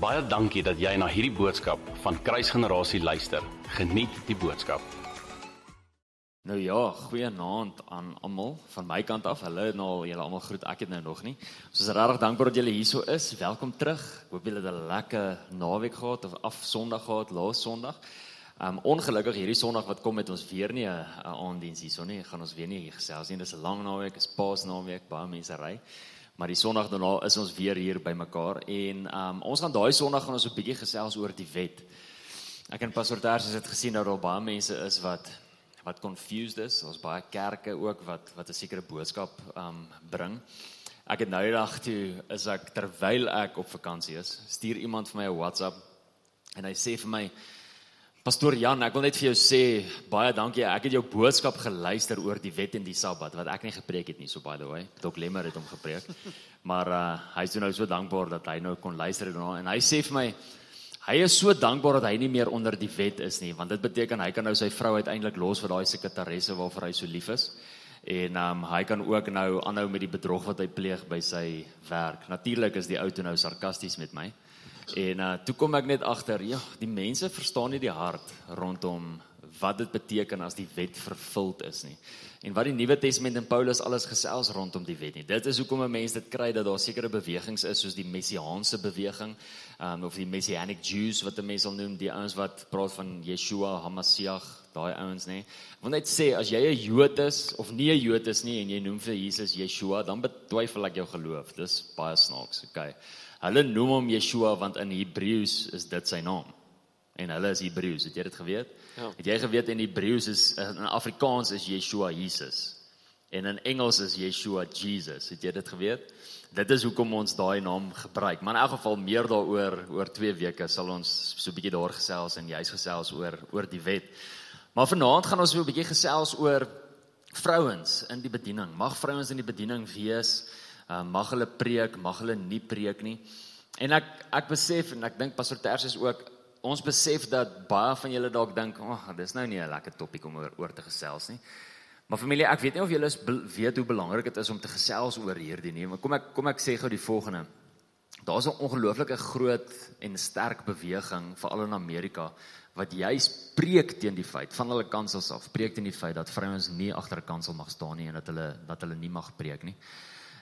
Baie dankie dat jy na hierdie boodskap van Kruisgenerasie luister. Geniet die boodskap. Nou ja, goeienaand aan almal van my kant af. Hallo nou, julle almal groet. Ek het nou nog nie. Ons is regtig dankbaar dat julle hierso is. Welkom terug. Ek hoop julle het 'n lekker naweek gehad of af Sondag gehad, laas Sondag. Um ongelukkig hierdie Sondag wat kom met ons weer nie 'n aanddiens hierso nie. Gaan ons weer nie hier gesels nie. Dis 'n lang naweek, is Paasnaweek, baie mense ry. Maar die Sondag daarna is ons weer hier by mekaar en um ons gaan daai Sondag gaan ons 'n bietjie gesels oor die wet. Ek en Pastor Ters het gesien dat daar baie mense is wat wat confused is. Ons baie kerke ook wat wat 'n sekere boodskap um bring. Ek het nou die dag toe is ek terwyl ek op vakansie is, stuur iemand vir my 'n WhatsApp en hy sê vir my Pastor Jan, ek wil net vir jou sê baie dankie. Ek het jou boodskap geluister oor die wet en die Sabbat wat ek nie gepreek het nie, so by the way. Dok Lemmer het hom gepreek. Maar uh hy is nou so dankbaar dat hy nou kon luister daarna en hy sê vir my hy is so dankbaar dat hy nie meer onder die wet is nie, want dit beteken hy kan nou sy vrou uiteindelik los vir daai sekretaresse waarvoor hy so lief is. En um hy kan ook nou aanhou met die bedrog wat hy pleeg by sy werk. Natuurlik is die ou toe nou sarkasties met my. En uh toe kom ek net agter, ja, die mense verstaan nie die hart rondom wat dit beteken as die wet vervuld is nie. En wat die Nuwe Testament en Paulus alles gesels rondom die wet nie. Dit is hoekom 'n mens dit kry dat daar sekere bewegings is soos die messiaanse beweging, um of die messianic Jews wat 'n mens sal noem, die ouens wat praat van Yeshua HaMashiach, daai ouens nê. Want net sê as jy 'n Jood is of nie 'n Jood is nie en jy noem vir Jesus Yeshua, dan betwyfel ek jou geloof. Dis baie snaaks, okay. Hulle noem hom Yeshua want in Hebreëus is dit sy naam. En hulle is Hebreëus, het jy dit geweet? Ja. Het jy geweet in Hebreëus is in Afrikaans is Yeshua Jesus. En in Engels is Yeshua Jesus. Het jy dit geweet? Dit is hoekom ons daai naam gebruik. Maar in elk geval meer daaroor oor 2 weke sal ons so 'n bietjie daar gesels en jy's gesels oor oor die wet. Maar vanaand gaan ons so 'n bietjie gesels oor vrouens in die bediening. Mag vrouens in die bediening wees? Uh, mag hulle preek, mag hulle nie preek nie. En ek ek besef en ek dink Pastor Ters is ook ons besef dat baie van julle dalk dink, "Ag, oh, dis nou nie 'n lekker topik om oor, oor te gesels nie." Maar familie, ek weet nie of julle weet hoe belangrik dit is om te gesels oor hierdie nie, maar kom ek kom ek sê gou die volgende. Daar's 'n ongelooflike groot en sterk beweging veral in Amerika wat juis preek teen die feit van hulle kansels af, preek teen die feit dat vrouens nie agter 'n kansel mag staan nie en dat hulle dat hulle nie mag preek nie.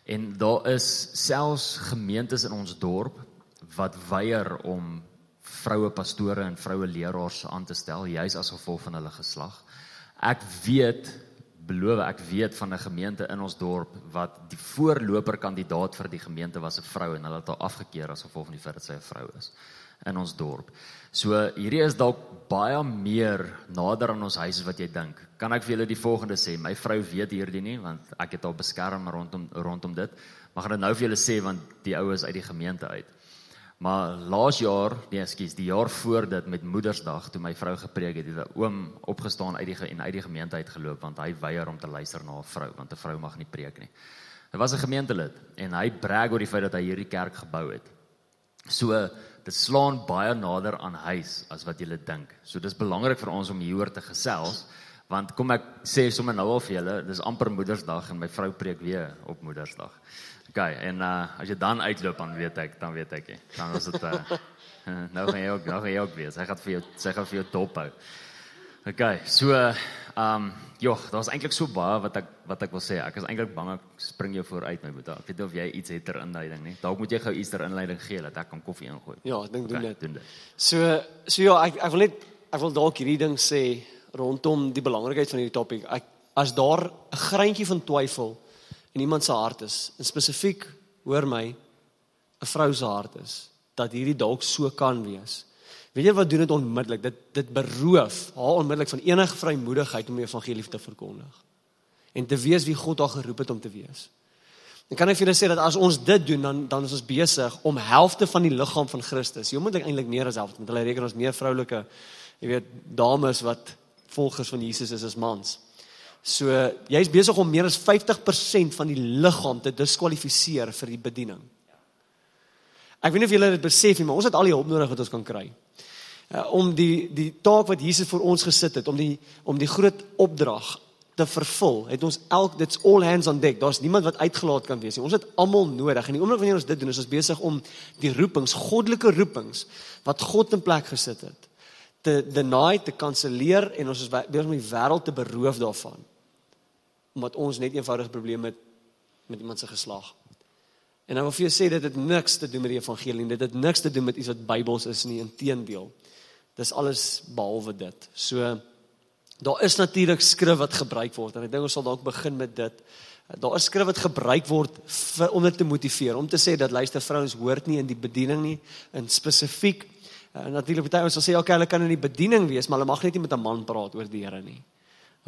En daar is selfs gemeentes in ons dorp wat weier om vroue pastore en vroue leraars aan te stel juis as gevolg van hulle geslag. Ek weet beloof ek weet van 'n gemeente in ons dorp wat die voorloper kandidaat vir die gemeente was 'n vrou en hulle het haar afgekeur as gevolg van die feit dat sy 'n vrou is in ons dorp. So hierdie is dalk baie meer nader aan ons huis as wat jy dink. Kan ek vir julle die volgende sê? My vrou weet hierdie nie want ek het haar beskerm rondom rondom dit. Maar gaan dit nou vir julle sê want die ou is uit die gemeente uit. Maar laas jaar, nee, ekskuus, die jaar voor dit met Moedersdag toe my vrou gepreek het, het 'n oom opgestaan uit die en uit die gemeente uit geloop want hy weier om te luister na 'n vrou want 'n vrou mag nie preek nie. Hy was 'n gemeentelid en hy brag oor die feit dat hy hierdie kerk gebou het. So dit slaan baie nader aan huis as wat jy dink. So dis belangrik vir ons om hieroor te gesels want kom ek sê sommer nou al vir julle, dis amper Moedersdag en my vrou preek weer op Moedersdag. OK, en uh as jy dan uitloop dan weet ek, dan weet ek. Dan is dit uh nou gaan jy ook nou gaan jy ook wees. Hy gaan vir jou sy gaan vir jou dop hou. OK, so um joh, daar's eintlik so baie wat ek wat ek wil sê. Ek is eintlik bang ek spring jou vooruit my boetie. Ek weet nie of jy iets het ter inleiding nie. Dalk moet jy gou iets ter inleiding gee dat ek kan koffie ingooi. Ja, ek dink doen OK, dit. doen dit. So so ja, ek ek wil net ek wil dalk hierdie ding sê rondom die belangrikheid van hierdie topik. Ek as daar 'n greintjie van twyfel in iemand se hart is, en spesifiek hoor my 'n vrou se hart is dat hierdie dalk so kan wees. Weet jy wat doen dit onmiddellik? Dit dit beroof haar onmiddellik van enige vrymoedigheid om die evangelie te verkondig en te wees wie God haar geroep het om te wees. En kan ek vir julle sê dat as ons dit doen dan dan is ons besig om helfte van die liggaam van Christus. Jy moet eintlik meer as helfte, want hulle reken ons meer vroulike jy weet dames wat volgers van Jesus is as mans. So jy's besig om meer as 50% van die liggaam te diskwalifiseer vir die bediening. Ek weet nie of julle dit besef nie, maar ons het al die hulp nodig wat ons kan kry. Uh, om die die taak wat Jesus vir ons gesit het, om die om die groot opdrag te vervul, het ons elk dit's all hands on deck. Daar's niemand wat uitgelaat kan wees nie. Ons het almal nodig. En die oomblik wanneer ons dit doen, is ons besig om die roepings, goddelike roepings wat God in plek gesit het, te deny, te kanselleer en ons is besig om die wêreld te beroof daarvan. Omdat ons net eenvoudig probleme het met iemand se geslag. En nou wil vir jou sê dit het niks te doen met die evangelie nie. Dit het niks te doen met iets wat Bybels is nie, inteendeel. Dis alles behalwe dit. So daar is natuurlik skrif wat gebruik word en ek dink ons sal dalk begin met dit. Daar is skrif wat gebruik word vir om dit te motiveer, om te sê dat luister vrouens hoort nie in die bediening nie, in spesifiek. Uh, natuurlik baie ons sal sê okay, hulle kan in die bediening wees, maar hulle mag net nie met 'n man praat oor die Here nie.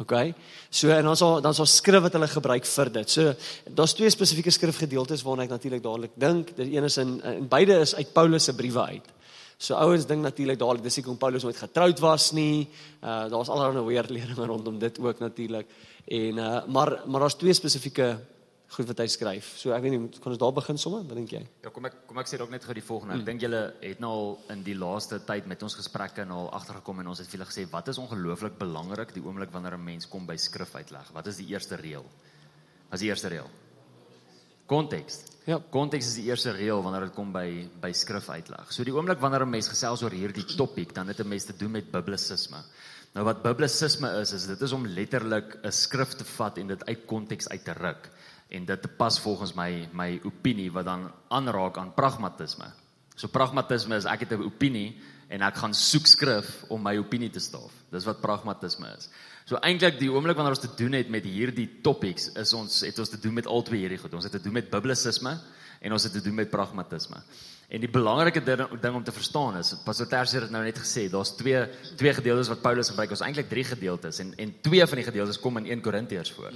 OK. So en dan sal dan sal skrif wat hulle gebruik vir dit. So daar's twee spesifieke skrifgedeeltes waarna ek natuurlik dadelik dink. Die een is in in beide is uit Paulus se briewe uit. So ouens dink natuurlik dadelik dis hoekom Paulus nooit getroud was nie. Uh daar was allerlei weerleringe rondom dit ook natuurlik. En uh maar maar daar's twee spesifieke goed wat hy skryf. So ek weet nie kan ons daar begin sommer? Wat dink jy? Ja, kom ek kom ek sê dalk net gou die volgende. Ek dink julle het nou al in die laaste tyd met ons gesprekke nou al agtergekom en ons het vir julle gesê wat is ongelooflik belangrik die oomblik wanneer 'n mens kom by skrif uitleg. Wat is die eerste reël? Wat is die eerste reël? Konteks. Ja. Konteks is die eerste reël wanneer dit kom by by skrif uitleg. So die oomblik wanneer 'n mens gesels oor hierdie topik, dan het 'n mens te doen met biblisisme. Nou wat biblisisme is, is dit is om letterlik 'n skrif te vat en dit uit konteks uit te ruk en dit te pas volgens my my opinie wat dan aanraak aan pragmatisme. So pragmatisme is ek het 'n opinie en ek gaan soek skrif om my opinie te staaf. Dis wat pragmatisme is. So eintlik die oomblik wanneer ons te doen het met hierdie topics is ons het ons te doen met al twee hierdie goed. Ons het te doen met biblisisme en ons het te doen met pragmatisme. En die belangrike ding, ding om te verstaan is, Pastor Tersie het nou net gesê, daar's twee twee gedeeltes wat Paulus gebruik. Ons eintlik drie gedeeltes en en twee van die gedeeltes kom in 1 Korintiërs voor.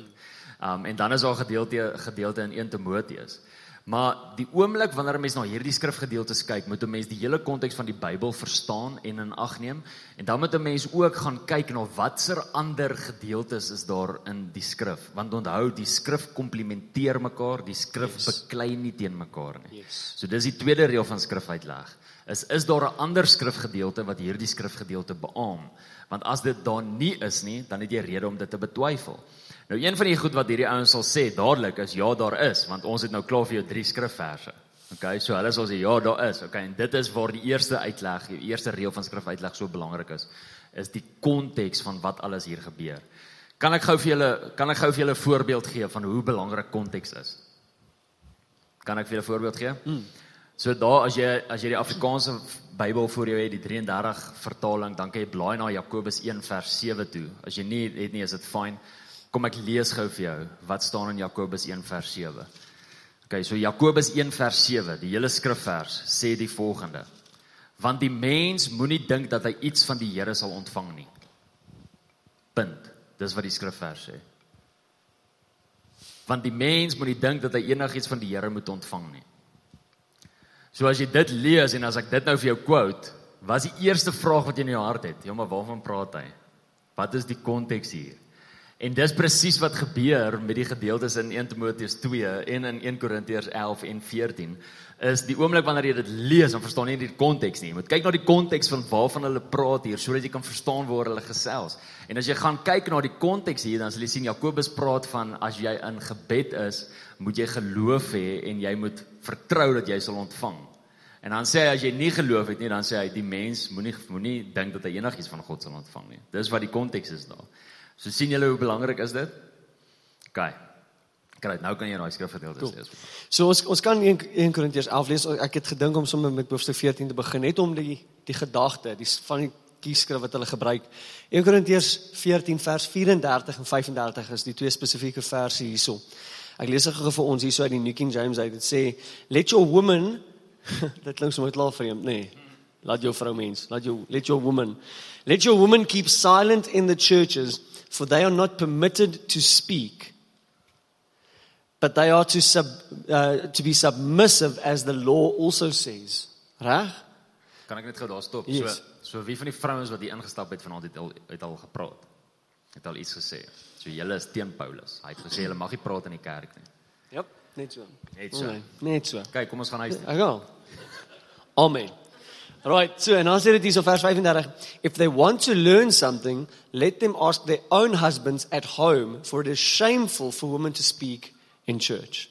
Um en dan is daar 'n gedeelte gedeelte in 1 Timoteus. Maar die oomblik wanneer 'n mens na hierdie skrifgedeeltes kyk, moet 'n mens die hele konteks van die Bybel verstaan en in ag neem. En dan moet 'n mens ook gaan kyk na watser ander gedeeltes is daar in die skrif. Want onthou, die skrif komplementeer mekaar, die skrif yes. beklei nie teen mekaar nie. Yes. So dis die tweede reël van skrifuitleg. Is is daar 'n ander skrifgedeelte wat hierdie skrifgedeelte beamoen? Want as dit daar nie is nie, dan het jy rede om dit te betwyfel. Nou een van die goed wat hierdie ouens sal sê dadelik is ja daar is want ons het nou klaar vir jou drie skrifverse. Okay, so hulle sal sê ja daar is. Okay, en dit is waar die eerste uitleg, die eerste reël van skrifuitleg so belangrik is, is die konteks van wat alles hier gebeur. Kan ek gou vir julle kan ek gou vir julle 'n voorbeeld gee van hoe belangrik konteks is? Kan ek vir julle 'n voorbeeld gee? Mm. So daar as jy as jy die Afrikaanse Bybel voor jou het, die 33 vertaling, dan kan jy blaai na Jakobus 1 vers 7 toe. As jy nie het nie, is dit fyn. Kom ek lees gou vir jou wat staan in Jakobus 1 vers 7. OK, so Jakobus 1 vers 7, die hele skrifvers sê die volgende: Want die mens moenie dink dat hy iets van die Here sal ontvang nie. Punt. Dis wat die skrifvers sê. Want die mens moenie dink dat hy enigiets van die Here moet ontvang nie. So as jy dit lees en as ek dit nou vir jou quote, wat is die eerste vraag wat jy in jou hart het? Ja, maar waarvan praat hy? Wat is die konteks hier? En dis presies wat gebeur met die gedeeltes in 1 Timoteus 2 en in 1 Korintiërs 11 en 14 is die oomblik wanneer jy dit lees en verstaan nie die konteks nie. Jy moet kyk na die konteks van waarvan hulle praat hier sodat jy kan verstaan waar hulle gesels. En as jy gaan kyk na die konteks hier dan sal jy sien Jakobus praat van as jy in gebed is, moet jy geloof hê en jy moet vertrou dat jy sal ontvang. En dan sê hy as jy nie geloof het nie, dan sê hy die mens moenie moenie dink dat hy enigiets van God sal ontvang nie. Dis wat die konteks is daar. So sien julle hoe belangrik is dit? OK. Great, nou kan jy daai skrifgedeelte cool. lees. So ons ons kan 1 1 Korintiërs 11 lees. Ek het gedink om sommer met hoofstuk 14 te begin net om die die gedagte, die van die kieskrif wat hulle gebruik. 1 Korintiërs 14 vers 34 en 35 is die twee spesifieke verse hierso. Ek lees dit gou vir ons hierso uit die New King James uit. Dit sê let your woman dit klink sommer klaar hom, nê. Nee. Laat jou vrou mens, laat jou let your woman. Let your woman keep silent in the churches for they are not permitted to speak but they are to sub uh, to be submissive as the law also says. Reg? Kan ek net gou daar stop? Yes. so so wie van die vrouens wat hier ingestap het vanaand het al het al gepraat het al iets gesê. So julle is teen Paulus. Hy het gesê hulle mag nie praat in die kerk nie. Ja net so. Net so. Nee, net so. Kyk kom ons gaan huis toe. Ek gaan. Amen Right, so en dan sê dit hier so vers 35, if they want to learn something, let them ask their own husbands at home, for it is shameful for women to speak in church.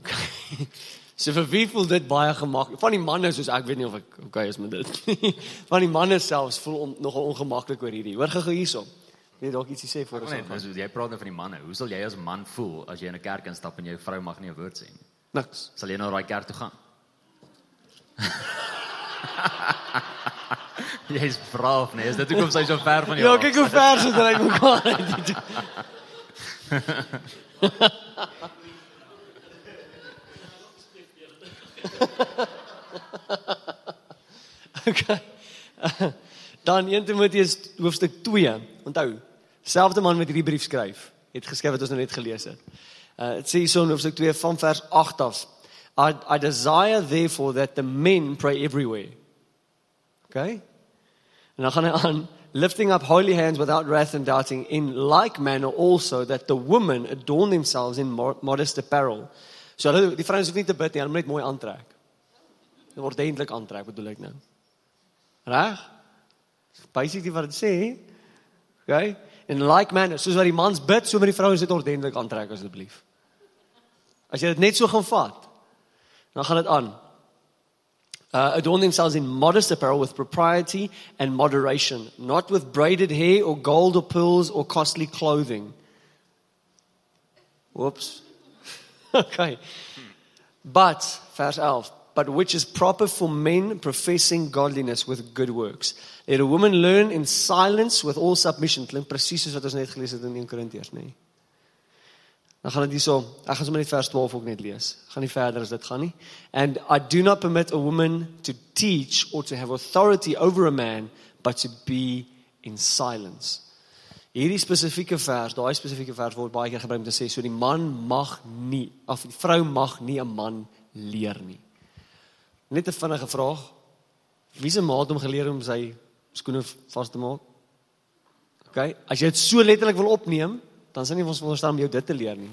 Okay. So vir wie voel dit baie gemaklik? Van die manne soos ek weet nie of ek okay is met dit. Van die manne selfs voel on, nogal ongemaklik oor hierdie. Hoor gou hierso. Wil jy dalk ietsie sê voor ons Nee, dis jy praat nou van die manne. Hoe sal jy as man voel as jy in 'n kerk instap en jou vrou mag nie 'n woord sê nie? Niks. Sal jy nou daai kerk toe gaan? Jy's braaf, nee. Is dit hoekom sy so ver van jou Ja, kyk hoe ver sit hy mekaar uit. okay. Dan 1 Timoteus hoofstuk 2. Onthou, selfde man met hierdie brief skryf, het geskryf wat ons nou net gelees het. Uh dit sê hierso in hoofstuk 2 van vers 8 af. I I desire therefore that the men pray everywhere. Okay? En dan gaan hy aan lifting up holy hands without wrath and doubting in like manner also that the women adorn themselves in mo- modest apparel. So hulle die vrouens hoef nie te bid nie, hulle moet net mooi aantrek. Hulle word eintlik aantrek, bedoel ek nou. Reg? Basically wat dit sê. Okay? In like manner, soos wat die mans bid, so moet die vrouens dit ordentlik aantrek asseblief. As jy dit net so gaan vat, dan gaan dit aan. uh, adorn themselves in modest apparel with propriety and moderation, not with braided hair or gold or pearls or costly clothing. Whoops. okay. But, verse 11, but which is proper for men professing godliness with good works. Let a woman learn in silence with all submission. Klink presies soos wat ons net gelees het in 1 Korintiërs? Nee. Dan gaan dit hierso. Ek gaan sommer net vers 12 ook net lees. Gaan nie verder as dit gaan nie. And I do not permit a woman to teach or to have authority over a man, but to be in silence. Hierdie spesifieke vers, daai spesifieke vers word baie keer gebruik om te sê so die man mag nie of die vrou mag nie 'n man leer nie. Net 'n vinnige vraag. Wie se maat hom geleer om sy skoene vas te maak? OK, as jy dit so letterlik wil opneem, dan sien nie ons veronderstel om jou dit te leer nie.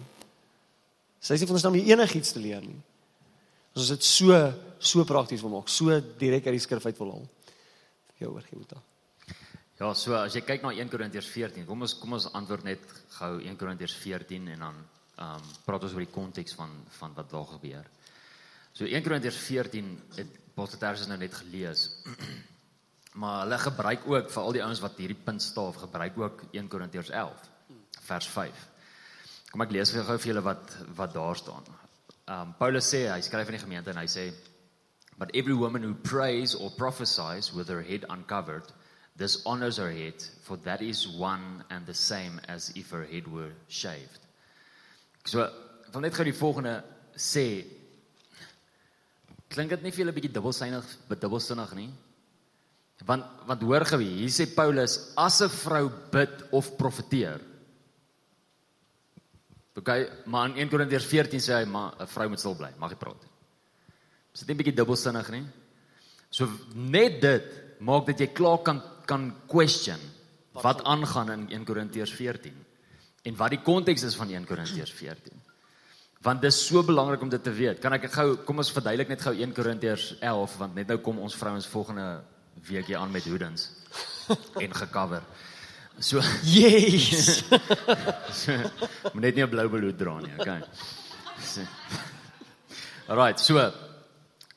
Sy is nie veronderstel om jou enigiets te leer nie. Ons dit so so prakties wil maak, so direk uit die skrif uit wil haal. Jou oorgee moet daar. Ja, so as jy kyk na 1 Korintiërs 14, kom ons kom ons antwoord net gou 1 Korintiërs 14 en dan ehm um, praat ons oor die konteks van van wat daar gebeur. So 1 Korintiërs 14 het Tersius nou net gelees. maar hulle gebruik ook vir al die ouens wat hierdie punt staaf, gebruik ook 1 Korintiërs 11 vers 5. Kom ek lees vir gou vir julle wat wat daar staan. Um, Paulus sê, hy skryf aan die gemeente en hy sê But every woman who prays or prophesies with her head uncovered dishonors her head, for that is one and the same as if her head were shaved. So, wil net gou die volgende sê. Klink dit nie vir julle bietjie dubbelsinnig, dubbelsinnig nie? Want want hoor gou hier, hier sê Paulus as 'n vrou bid of profeteer. OK, maar in 1 Korintiërs 14 sê hy maar 'n vrou moet stil bly, mag nie praat nie. Is dit nie 'n bietjie dubbelsinnig nie? So net dit maak dat jy klaar kan kan question wat aangaan in 1 Korintiërs 14 en wat die konteks is van 1 Korintiërs 14. Want dis so belangrik om dit te weet. Kan ek gou kom ons verduidelik net gou 1 Korintiërs 11 want net nou kom ons vrouens volgende week hier aan met hoedens en gecover. So Yes. moet net nie 'n blou bloed dra nie, okay. So. Alright, so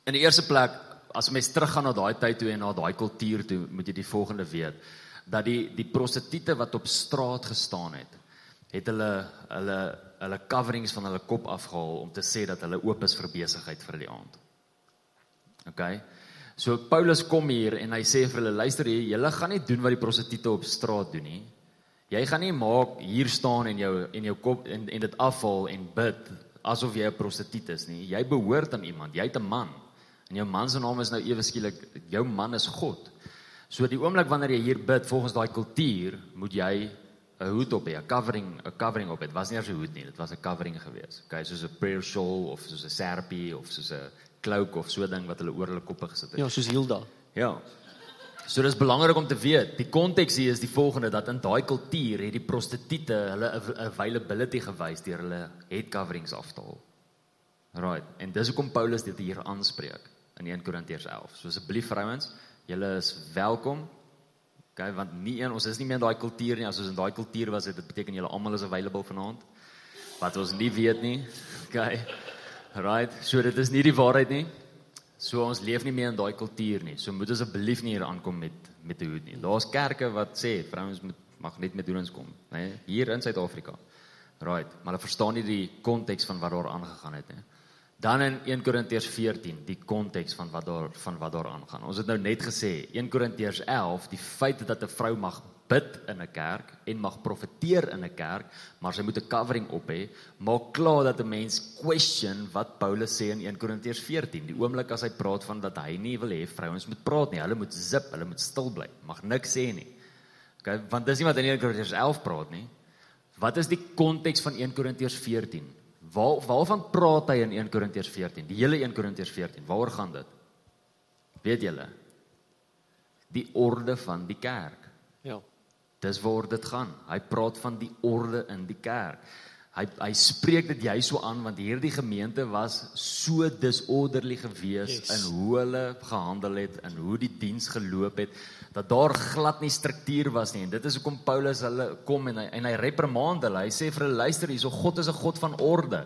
in die eerste plek as mens teruggaan na daai tyd toe en na daai kultuur toe, moet jy die volgende weet dat die die prostituie wat op straat gestaan het, het hulle hulle hulle coverings van hulle kop afgehaal om te sê dat hulle oop is vir besigheid vir die aand. Okay. So Paulus kom hier en hy sê vir hulle luister hier, julle gaan nie doen wat die prostituie op straat doen nie. Jy gaan nie maak hier staan en jou en jou kop en en dit afhaal en bid asof jy 'n prostituut is nie. Jy behoort aan iemand. Jy't 'n man. En jou man se naam is nou ewe skielik jou man is God. So die oomblik wanneer jy hier bid volgens daai kultuur, moet jy 'n hoed op hê, 'n covering, 'n covering op hê. Dit was nie eers 'n hoed nie, dit was 'n covering geweest. Okay, soos 'n prayer shawl of soos 'n serpie of soos 'n cloak of so ding wat hulle oor hulle koppe gesit het. ja, soos Hilda. Ja. So dis belangrik om te weet. Die konteks hier is die volgende dat in daai kultuur het die prostituie hulle av- availability gewys deur hulle head coverings af te haal. Right. En dis hoekom Paulus dit hier aanspreek in 1 Korintiërs 11. So asseblief vrouens, julle is welkom. Okay, want nie een ons is nie meer in daai kultuur nie. As ons in daai kultuur was, het dit beteken julle almal is available vanaand. Wat ons nie weet nie. Okay. Right. So dit is nie die waarheid nie. So ons leef nie meer in daai kultuur nie. So moet asseblief nie hier aankom met met 'n hoed nie. Daar's kerke wat sê vrouens moet mag net met hoedens kom, né? Nee, hier in Suid-Afrika. Right, maar hulle verstaan nie die konteks van wat daar aangegaan het nie. Dan in 1 Korintiërs 14, die konteks van wat daar van wat daar aangaan. Ons het nou net gesê 1 Korintiërs 11, die feit dat 'n vrou mag bid in 'n kerk en mag profeteer in 'n kerk, maar sy moet 'n covering op hê, maak klaar dat 'n mens question wat Paulus sê in 1 Korintiërs 14. Die oomblik as hy praat van dat hy nie wil hê vrouens moet praat nie, hulle moet zip, hulle moet stil bly, mag niks sê nie. Okay, want dis nie wat in 1 Korintiërs 11 praat nie. Wat is die konteks van 1 Korintiërs 14? Waar waarvan praat hy in 1 Korintiërs 14? Die hele 1 Korintiërs 14. Waaroor gaan dit? Weet julle? Die orde van die kerk. Ja. Dis waar dit gaan. Hy praat van die orde in die kerk. Hy hy spreek dit jy so aan want hierdie gemeente was so disorderly gewees Yes. in hoe hulle gehandel het en hoe die diens geloop het dat daar glad nie struktuur was nie en dit is hoekom Paulus hulle kom en hy en hy reprimand hulle. Hy sê vir hulle luister hierso God is 'n God van orde.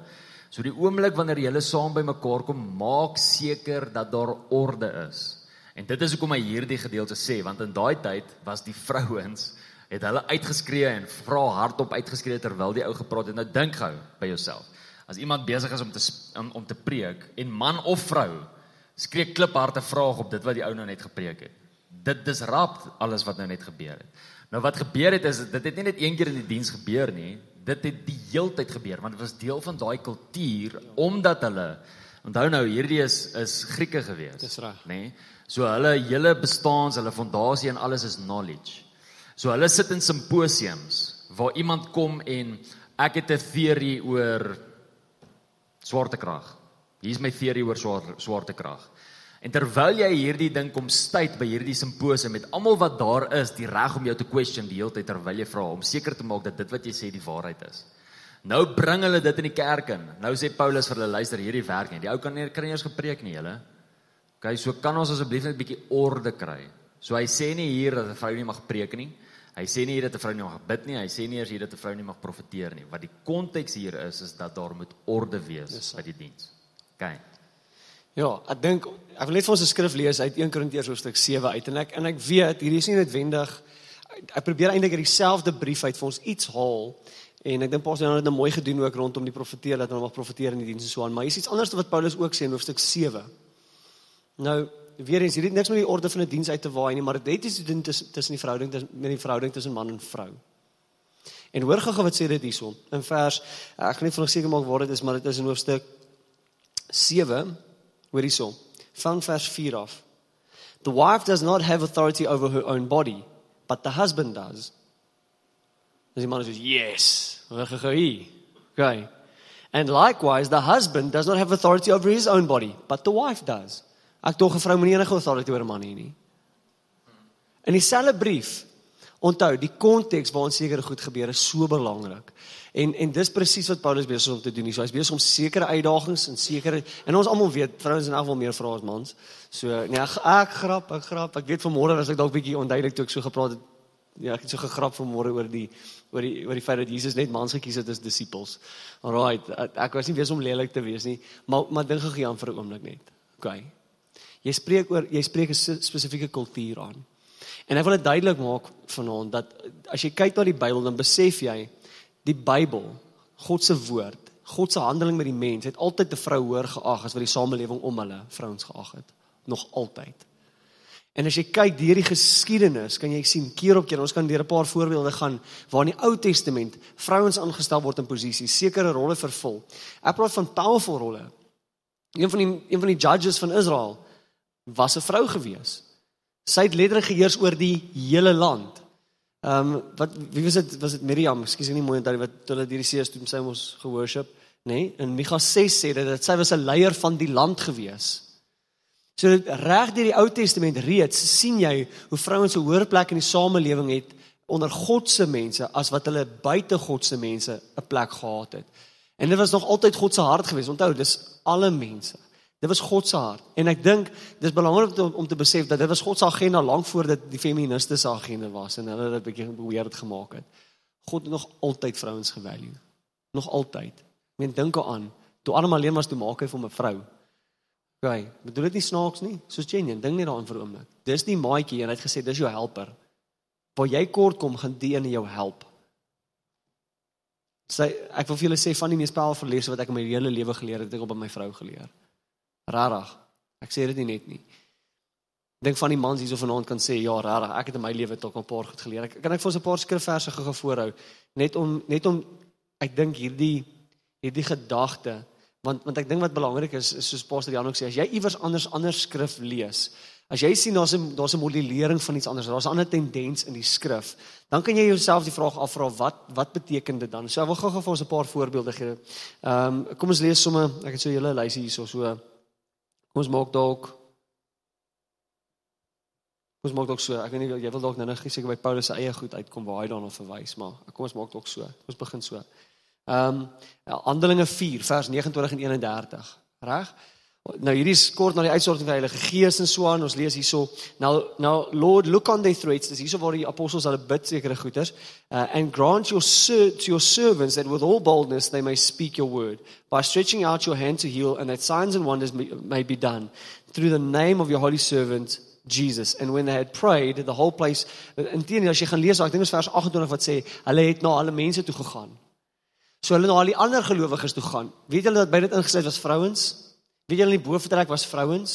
So die oomblik wanneer julle saam bymekaar kom, maak seker dat daar orde is. En dit is hoekom hy hierdie gedeelte sê want in daai tyd was die vrouens het hulle uitgeskree en vra hardop uitgeskree terwyl die ou gepraat het. Nou dink gou by jouself. As iemand besig is om te om, om te preek en man of vrou skree klipharde vraag op dit wat die ou nou net gepreek het. Dit disrupt alles wat nou net gebeur het. Nou wat gebeur het is dit het nie net een keer in die diens gebeur nie. Dit het die heeltyd gebeur want dit was deel van daai kultuur omdat hulle onthou nou hierdie is is Grieke gewees. Dis reg. nê? Nee? So hulle hele bestaans, hulle fondasie en alles is knowledge. So hulle sit in simposiums waar iemand kom en ek het 'n teorie oor swaartekrag. Hier's my teorie oor swaar, swaartekrag. En terwyl jy hierdie ding kom stuit by hierdie simposium met almal wat daar is, die reg om jou te question die hele tyd terwyl jy vra om seker te maak dat dit wat jy sê die waarheid is. Nou bring hulle dit in die kerk in. Nou sê Paulus vir hulle luister hierdie werk nie. Die ou kan nie kan nie eers gepreek nie, julle. OK, so kan ons asseblief net 'n bietjie orde kry. So hy sê nie hier dat 'n vrou nie mag preek nie. Hy sê nie hier dat 'n vrou nie mag bid nie. Hy sê nie eers hier dat 'n vrou nie mag profeteer nie. Wat die konteks hier is is dat daar moet orde wees Yes, by die diens. OK. Ja, ek dink ek wil net vir ons 'n skrif lees uit 1 Korintiërs hoofstuk 7 uit en ek en ek weet hierdie is nie noodwendig ek probeer eintlik uit dieselfde brief uit vir ons iets haal en ek dink Paulus het dit nou mooi gedoen ook rondom die profeteer dat hulle mag profeteer in die diens en so aan, maar hier's iets anders wat Paulus ook sê in hoofstuk 7. Nou, weer eens, hierdie niks met die orde van 'n die diens uit te waai nie, maar dit het iets te doen tussen tussen die verhouding met die verhouding tussen man en vrou. En hoor gou wat sê dit hierson in vers ek gaan net vir seker maak waar dit is, maar dit is in hoofstuk 7 hoor hierso van vers 4 af. The wife does not have authority over her own body, but the husband does. Dis die man sê yes, hoor gou hier. Okay. And likewise the husband does not have authority over his own body, but the wife does. Ek dog 'n vrou moenie enige authority oor 'n man hê nie. In dieselfde brief onthou die konteks waarin sekere goed gebeur is so belangrik. En en dis presies wat Paulus besig is om te doen. hier. So hy's besig om sekere uitdagings en sekere en ons almal weet vrouens en almal meer vra as mans. So nee, ek, ek grap, ek grap. Ek weet vanmôre was ek dalk bietjie onduidelik toe ek so gepraat het. Ja, ek het so gegrap vanmôre oor die oor die oor die feit dat Jesus net mans gekies het as disippels. Alraight, ek, was nie besig om lelik te wees nie, maar maar dink gou Jan vir 'n oomblik net. OK. Jy spreek oor jy spreek 'n spesifieke kultuur aan. En ek wil dit duidelik maak vanaand dat as jy kyk na die Bybel dan besef jy die Bybel, God se woord, God se handeling met die mens het altyd 'n vrou hoër geag as wat die samelewing om hulle vrouens geag het. Nog altyd. En as jy kyk deur die geskiedenis, kan jy sien keer op keer, ons kan deur 'n paar voorbeelde gaan waar in die Ou Testament vrouens aangestel word in posisies, sekere rolle vervul. Ek praat van powerful rolle. Een van die een van die judges van Israel was 'n vrou gewees. Sy het letterlik geheers oor die hele land. Ehm um, wat wie was dit was dit Miriam, ekskuus ek nie mooi onthou wat hulle deur die see is toe sy mos geworship, nê? Nee? In Mikha 6 sê dit dat sy was 'n leier van die land gewees. So reg deur die Ou Testament reeds sien jy hoe vrouens 'n hoër plek in die samelewing het onder God se mense as wat hulle buite God se mense 'n plek gehad het. En dit was nog altyd God se hart gewees. Onthou, dis alle mense. Dit was God se hart. En ek dink dis belangrik om, om te besef dat dit was God se agenda lank voor dit die feministe se agenda was en hulle het 'n bietjie beweer dit gemaak het. God het nog altyd vrouens gevalue. Nog altyd. Ek meen dink aan toe Adam alleen was toe maak hy vir 'n vrou. OK, bedoel dit nie snaaks nie? Soos Jenny, dink net daaraan vir 'n oomblik. Dis die maatjie en hy het gesê dis jou helper. Waar jy kort kom, gaan die ene jou help. Sy ek wil vir julle sê van die mees powerful lesse wat ek in my hele lewe geleer het, het ek op by my vrou geleer. Rarig. Ek sê dit nie net nie. Dink van die mans hierso vanaand kan sê ja, rarig. Ek het in my lewe tot 'n paar goed geleer. Ek kan ek vir ons 'n paar skrifverse gou voorhou net om net om ek dink hierdie hierdie gedagte want want ek dink wat belangrik is is soos Pastor Jan ook sê as jy iewers anders anders skrif lees As jy sien daar's 'n daar's 'n modellering van iets anders, daar's 'n ander tendens in die skrif, dan kan jy jouself die vraag afvra wat wat beteken dit dan? So ek wil gou-gou vir ons 'n paar voorbeelde gee. Ehm um, kom ons lees sommer, ek het so 'n hele lysie hierso so Kom ons maak dalk ons maak dalk so. Ek weet nie jy wil dalk nou net seker by Paulus se eie goed uitkom waar hy daarna verwys, maar kom ons maak dalk so. Ons begin so. Ehm um, Handelinge 4 vers 29 en 31. Reg? Nou hierdie is kort na die uitstorting van die Heilige Gees en so aan. Ons lees hierso. Now now Lord look on their threats. Dis hierso waar die apostels hulle bid sekere goeters. Uh, and grant your to your servants that with all boldness they may speak your word by stretching out your hand to heal and that signs and wonders may, may be done through the name of your holy servant Jesus. And when they had prayed, the whole place intending as jy gaan lees, ek dink is vers 28 wat sê hulle het na alle mense toe gegaan. So hulle na al die ander gelowiges toe gaan. Weet julle dat by dit ingesluit was vrouens? Weet julle in die boefretrek was vrouens?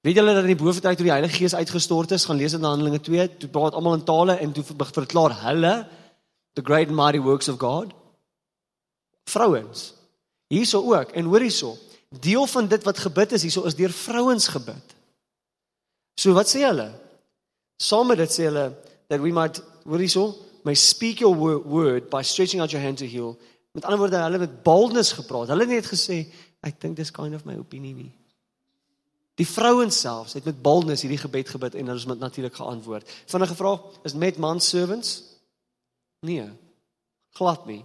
Weet julle dat in die boefretrek toe die Heilige Gees uitgestort is, gaan lees in Handelinge 2, toe praat almal in tale en toe verklaar hulle the great and mighty works of God. Vrouens. Hierso ook en hoor hierso, deel van dit wat gebid is hierso is deur vrouens gebid. So wat sê hulle? Saam met dit sê hulle that we might hoor hierso, may speak your word by stretching out your hand to heal. Met ander woorde, hulle het met boldness gepraat. Hulle het net gesê Ek dink dis kind of my opinie nie. Die vrouens selfs het met boldness hierdie gebed gebid en hulle het natuurlik geantwoord. Vinnige vraag, is met man servants? Nee. Glad nie.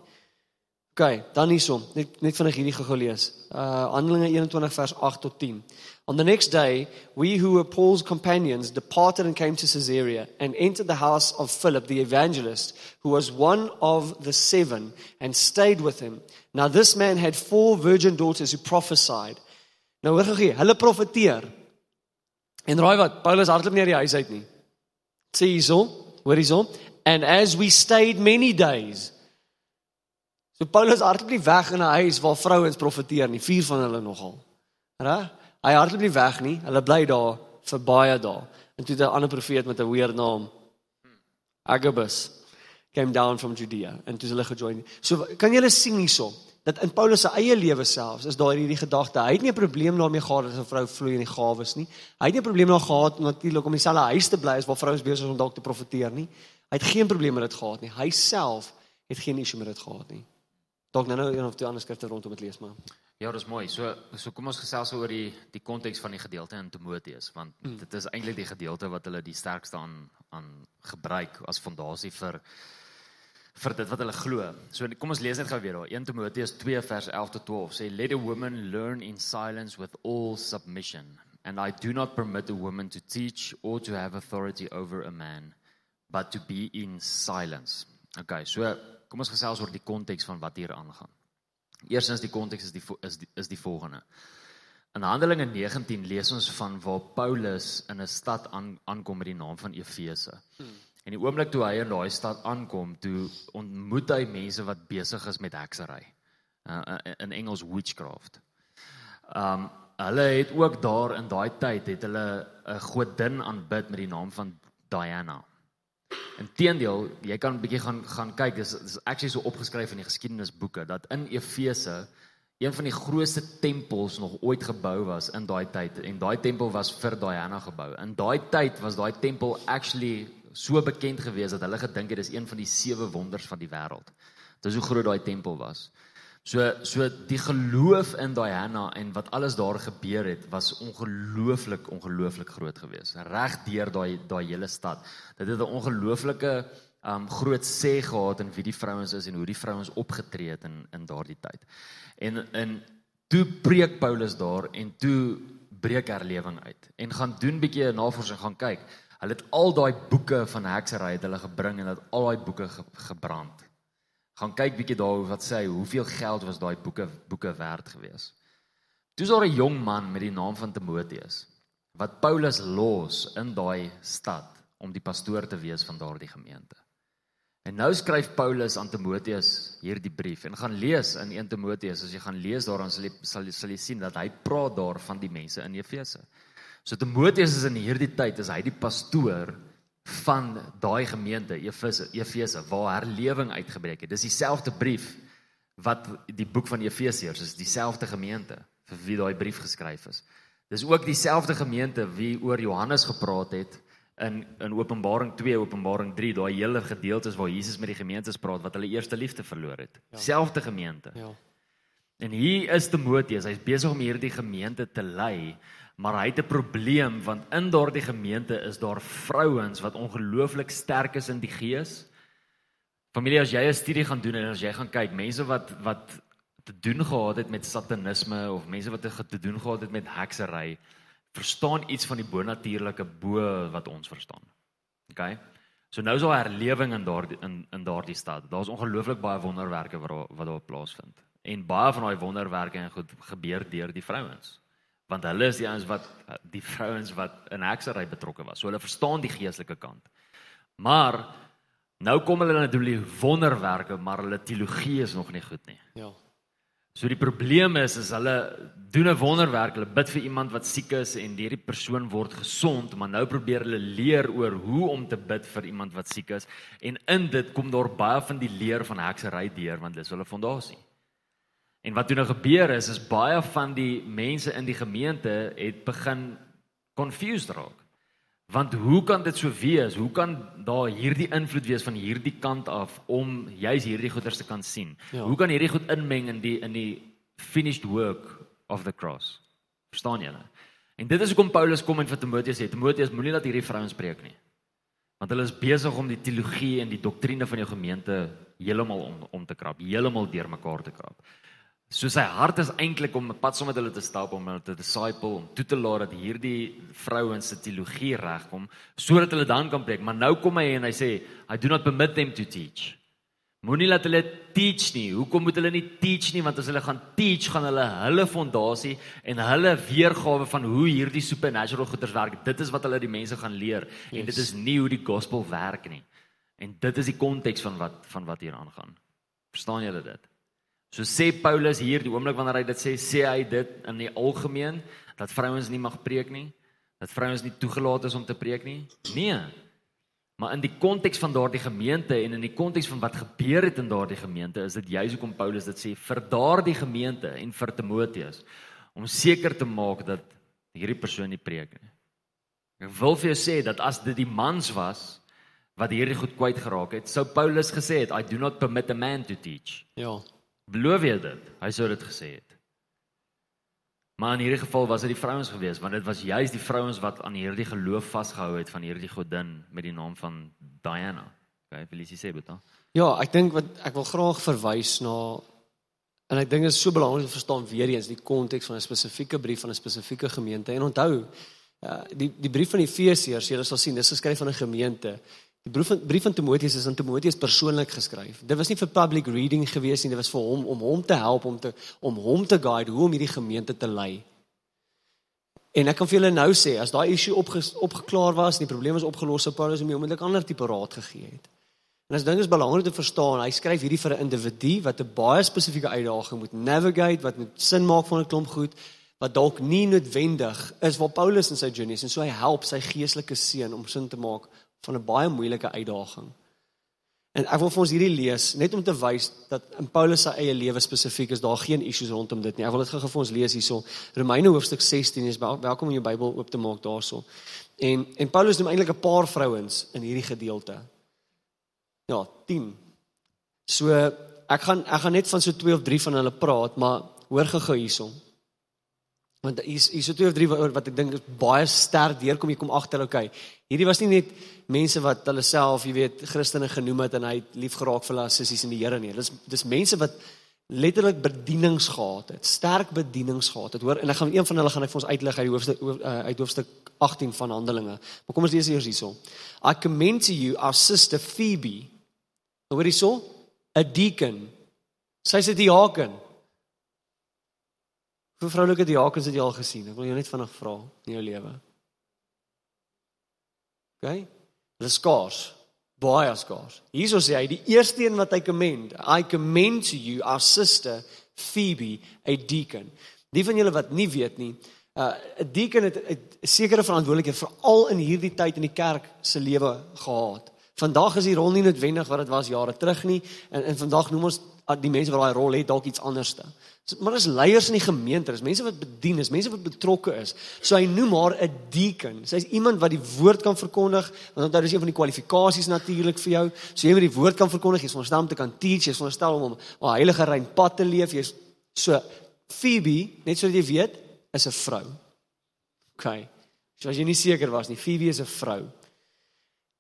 OK, dan hiersom, net net vinnig hierdie gou lees. Uh Handelinge 21 vers 8 tot 10. On the next day, we who were Paul's companions departed and came to Caesarea and entered the house of Philip the evangelist, who was one of the seven, and stayed with him. Now this man had four virgin daughters who prophesied. Nou hoor gou, hulle profeteer. En raai wat, Paulus hardloop nie uit die huis uit nie. Sê hierso, hoor hierso, and as we stayed many days. So Paulus hardloop nie weg in 'n huis waar vrouens profeteer nie, vier van hulle nogal. Reg? Hy hardloop nie weg nie, hulle bly daar vir baie dae. En toe 'n ander profeet met 'n weird naam Agabus came down from Judea en toe hulle gejoin. So kan julle sien hierso dat in Paulus se eie lewe selfs is daar hierdie gedagte. Hy het nie 'n probleem daarmee gehad dat 'n vrou vloei in die gawes nie. Hy het nie 'n probleem daarmee gehad natuurlik om dieselfde huis te bly as waar vrouens besig is om dalk te profeteer nie. Hy het geen probleem met dit gehad nie. Hy self het geen issue met dit gehad nie. Dalk nou nou een of twee ander skrifte rondom dit lees maar. Ja, dis mooi. So so kom ons gesels oor die die konteks van die gedeelte in Timoteus want mm. dit is eintlik die gedeelte wat hulle die sterkste aan aan gebruik as fondasie vir vir dit wat hulle glo. So kom ons lees net gou weer daar. 1 Timoteus 2 vers 11 tot 12 sê let a woman learn in silence with all submission and I do not permit a woman to teach or to have authority over a man but to be in silence. Okay, so kom ons gesels oor die konteks van wat hier aangaan. Eerstens die konteks is die is die, is die volgende. In Handelinge 19 lees ons van waar Paulus in 'n stad aan aankom met die naam van Efese. Hmm. En die oomblik toe hy in daai stad aankom, toe ontmoet hy mense wat besig is met heksery. Uh, in Engels witchcraft. Um hulle het ook daar in daai tyd het hulle 'n godin aanbid met die naam van Diana. Inteendeel, jy kan 'n bietjie gaan gaan kyk, dis dis actually so opgeskryf in die geskiedenisboeke dat in Efese een van die grootste tempels nog ooit gebou was in daai tyd en daai tempel was vir Diana gebou. In daai tyd was daai tempel actually so bekend gewees dat hulle gedink het dis een van die sewe wonders van die wêreld. Dis hoe groot daai tempel was. So so die geloof in Diana en wat alles daar gebeur het was ongelooflik ongelooflik groot geweest. Reg deur daai daai hele stad. Dit het 'n ongelooflike um groot sê gehad in wie die vrouens is en hoe die vrouens opgetree het in in daardie tyd. En in toe preek Paulus daar en toe breek herlewing uit en gaan doen bietjie navorsing gaan kyk. Hulle het al daai boeke van heksery het hulle gebring en het al daai boeke ge, gebrand. Gaan kyk bietjie daaroor wat sê hy hoeveel geld was daai boeke boeke werd gewees. Toe's daar 'n jong man met die naam van Timoteus wat Paulus los in daai stad om die pastoor te wees van daardie gemeente. En nou skryf Paulus aan Timoteus hierdie brief en gaan lees in 1 Timoteus as jy gaan lees daaraan sal jy sal, sal jy sien dat hy praat daar van die mense in Efese. So Timoteus is in hierdie tyd is hy die pastoor van daai gemeente Efese Efese waar herlewing uitgebreek het. Dis dieselfde brief wat die boek van Efesiërs is dieselfde gemeente vir wie daai brief geskryf is. Dis ook dieselfde gemeente wie oor Johannes gepraat het in in Openbaring 2, Openbaring 3, daai hele gedeeltes waar Jesus met die gemeentes praat wat hulle eerste liefde verloor het. Ja. Selfde gemeente. Ja. En hier is Timoteus, hy's besig om hierdie gemeente te lei, maar hy het 'n probleem want in daardie gemeente is daar vrouens wat ongelooflik sterk is in die gees. Familie, as jy 'n studie gaan doen en as jy gaan kyk, mense wat wat te doen gehad het met satanisme of mense wat te doen gehad het met heksery, verstaan iets van die bonatuurlike bo wat ons verstaan. OK. So nou is daar herlewing in daardie in in daardie stad. Daar's ongelooflik baie wonderwerke wat wat daar plaasvind. En baie van daai wonderwerke en goed gebeur deur die vrouens. Want hulle is die ouens wat die vrouens wat in heksery betrokke was. So hulle verstaan die geestelike kant. Maar nou kom hulle na die wonderwerke, maar hulle teologie is nog nie goed nie. Ja. So die probleem is is hulle doen 'n wonderwerk, hulle bid vir iemand wat siek is en hierdie persoon word gesond, maar nou probeer hulle leer oor hoe om te bid vir iemand wat siek is en in dit kom daar baie van die leer van heksery deur want dit is hulle fondasie. En wat toe nou gebeur is is baie van die mense in die gemeente het begin confused raak. Want hoe kan dit so wees? Hoe kan daar hierdie invloed wees van hierdie kant af om juis hierdie goeders te kan sien? Ja. Hoe kan hierdie goed inmeng in die in die finished work of the cross? Verstaan julle? En dit is hoekom Paulus kom en vir Timoteus sê, Timoteus moenie laat hierdie vrouens preek nie. Want hulle is besig om die teologie en die doktrine van jou gemeente heeltemal om om te krap, heeltemal deurmekaar te krap. So sy hart is eintlik om 'n pad saam met hulle te stap om hulle te disciple om toe te laat dat hierdie vrouens se teologie regkom sodat hulle dan kan preek. Maar nou kom hy en hy sê, I do not permit them to teach. Moenie laat hulle teach nie. Hoekom moet hulle nie teach nie? Want as hulle gaan teach, gaan hulle hulle fondasie en hulle weergawe van hoe hierdie supernatural goeders werk. Dit is wat hulle die mense gaan leer yes. en dit is nie hoe die gospel werk nie. En dit is die konteks van wat van wat hier aangaan. Verstaan julle dit? So sê Paulus hier die oomblik wanneer hy dit sê, sê hy dit in die algemeen dat vrouens nie mag preek nie, dat vrouens nie toegelaat is om te preek nie. Nee. Maar in die konteks van daardie gemeente en in die konteks van wat gebeur het in daardie gemeente, is dit juis hoekom Paulus dit sê vir daardie gemeente en vir Timoteus om seker te maak dat hierdie persoon nie preek nie. Ek wil vir jou sê dat as dit die mans was wat hierdie goed kwyt geraak het, sou Paulus gesê het, I do not permit a man to teach. Ja. Beloof jy dit? Hy sou dit gesê het. Maar in hierdie geval was dit die vrouens gewees want dit was juis die vrouens wat aan hierdie geloof vasgehou het van hierdie godin met die naam van Diana. Okay, Felicie sê dit dan. Ja, ek dink wat ek wil graag verwys na en ek dink dit is so belangrik om te verstaan weer eens die konteks van 'n spesifieke brief van 'n spesifieke gemeente en onthou uh, die die brief van Efesiërs, jy sal sien dis geskryf aan 'n gemeente Die brief van brief van Timoteus is aan Timoteus persoonlik geskryf. Dit was nie vir public reading gewees nie, dit was vir hom om hom te help om te om hom te guide hoe om hierdie gemeente te lei. En ek kan vir julle nou sê, as daai issue opge, opgeklaar was die probleem is opgelos, sou Paulus hom onmiddellik ander tipe raad gegee het. En as ding is belangrik te verstaan, hy skryf hierdie vir 'n individu wat 'n baie spesifieke uitdaging moet navigate, wat moet sin maak van 'n klomp goed wat dalk nie noodwendig is waar Paulus in sy journey is en so hy help sy geestelike seun om sin te maak van 'n baie moeilike uitdaging. En ek wil vir ons hierdie lees net om te wys dat in Paulus se eie lewe spesifiek is daar geen issues rondom dit nie. Ek wil dit gou vir ons lees hierso. Romeine hoofstuk 16 is welkom om jou Bybel oop te maak daarso. En en Paulus noem eintlik 'n paar vrouens in hierdie gedeelte. Ja, 10. So ek gaan ek gaan net van so 2 of 3 van hulle praat, maar hoor gou hierso. Want hier's hier's so twee of drie wat, wat ek dink is baie sterk deurkom jy kom agter okay. Hierdie was nie net mense wat hulle self, jy weet, Christene genoem het en hy het lief geraak vir hulle sissies in die Here nie. Dis dis mense wat letterlik bedienings gehad het, sterk bedienings gehad het. Hoor, en ek gaan een van hulle gaan ek vir ons uitlig uit die hoofstuk uh, uit hoofstuk 18 van Handelinge. Maar kom ons lees eers hierso. I commend to you our sister Phoebe. Hoor hierso, 'n deacon. Sy's 'n diaken. Hoe vroulike diakens het jy al gesien? Ek wil jou net vinnig vra in jou lewe. OK? Hulle skaars baie skaars. Hierso sê hy die eerste een wat hy commend, I commend to you our sister Phoebe, a deacon. Die van julle wat nie weet nie, uh, 'n uh, deacon het 'n sekere verantwoordelikheid veral in hierdie tyd in die kerk se lewe gehad. Vandag is die rol nie noodwendig wat dit was jare terug nie en en vandag noem ons uh, die mense wat daai rol het dalk iets anderste. Maar as leiers in die gemeente, is mense wat bedien is, mense wat betrokke is. So hy noem haar 'n deacon. Sy's iemand wat die woord kan verkondig, want onthou dis een van die kwalifikasies natuurlik vir jou. So jy moet die woord kan verkondig, jy's veronderstel om te kan teach, jy's veronderstel om 'n heilige rein pad te leef. Jy's so Phoebe, net sodat jy weet, is 'n vrou. OK. So as jy nie seker was nie, Phoebe is 'n vrou.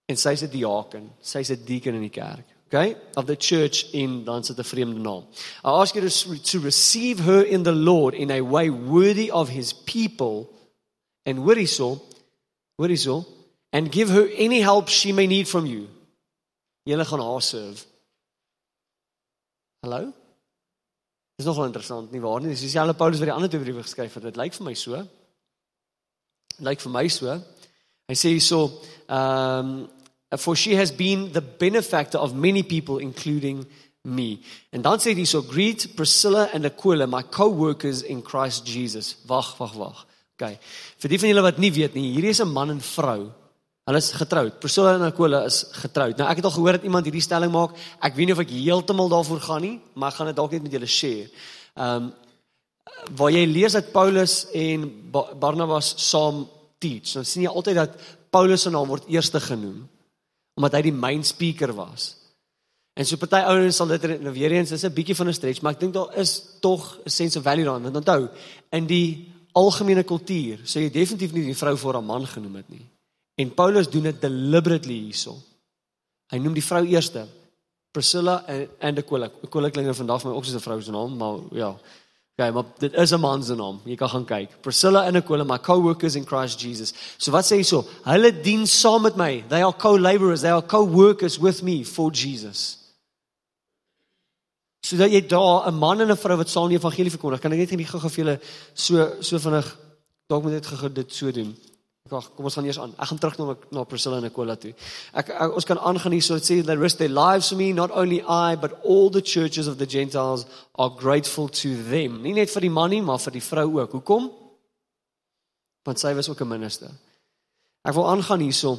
En sy's 'n diaken, sy's 'n deacon in die kerk okay, of the church in dan sit 'n vreemde naam. I ask you to, to receive her in the Lord in a way worthy of his people and is so, is so, and give her any help she may need from you. Julle gaan haar serve. Hallo? Dis nogal interessant nie waar nie? Dis dieselfde Paulus wat die ander twee briewe geskryf het. Dit lyk vir my so. Lyk vir my so. Hy sê hierso, ehm um, for she has been the benefactor of many people including me. En dan sê hy so greet Priscilla and Aquila my co-workers in Christ Jesus. Wag, wag, wag. Okay. Vir die van julle wat nie weet nie, hierdie is 'n man en vrou. Hulle is getroud. Priscilla en Aquila is getroud. Nou ek het al gehoor dat iemand hierdie stelling maak. Ek weet nie of ek heeltemal daarvoor gaan nie, maar ek gaan dit dalk net met julle share. Ehm um, waar jy lees dat Paulus en Barnabas saam teach. Dan sien jy altyd dat Paulus se naam word eerste genoem omdat hy die main speaker was. En so party ouens sal dit nou weer eens is 'n bietjie van 'n stretch, maar ek dink daar is tog 'n sense of value daarin. Want onthou, in die algemene kultuur sê jy definitief nie die vrou voor 'n man genoem het nie. En Paulus doen dit deliberately hierso. Hy noem die vrou eerste. Priscilla en Aquila. Aquila klink vandag vir my ook soos 'n vrou se naam, maar ja. Okay, maar dit is 'n man se naam. Jy kan gaan kyk. Priscilla and Aquila, my co-workers in Christ Jesus. So wat sê hy so? Hulle dien saam met my. They are co-laborers, they are co-workers with me for Jesus. So dat jy daar 'n man en 'n vrou wat saam die evangelie verkondig, kan ek net nie gou-gou vir julle so so vinnig dalk moet dit gou dit so doen. Wag, kom ons gaan eers aan. Ek gaan terug na na Priscilla en Aquila toe. Ek, ek ons kan aangaan hier so dit sê they risk their lives for me, not only I but all the churches of the Gentiles are grateful to them. Nie net vir die man nie, maar vir die vrou ook. Hoekom? Want sy was ook 'n minister. Ek wil aangaan hierso.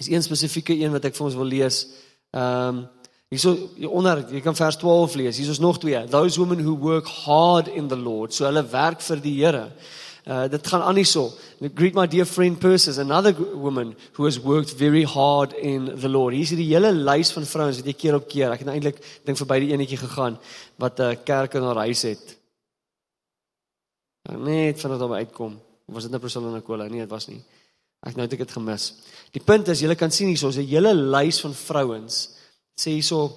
Is een spesifieke een wat ek vir ons wil lees. Ehm um, hierso onder jy kan vers 12 lees. Hier is nog twee. Those women who work hard in the Lord. So hulle werk vir die Here. Uh, dit gaan aan hierso. Greet my dear friend Persis, another woman who has worked very hard in the Lord. Hier is die hele lys van vrouens wat jy keer op keer. Ek het nou eintlik dink verby die enetjie gegaan wat 'n uh, kerk in haar huis het. Nou, net vandat hom uitkom. Was dit nou Priscilla en Aquila? Nee, dit was nie. Ek nou het ek dit gemis. Die punt is, julle kan sien hierso, 'n hele lys van vrouens. Sê hierso,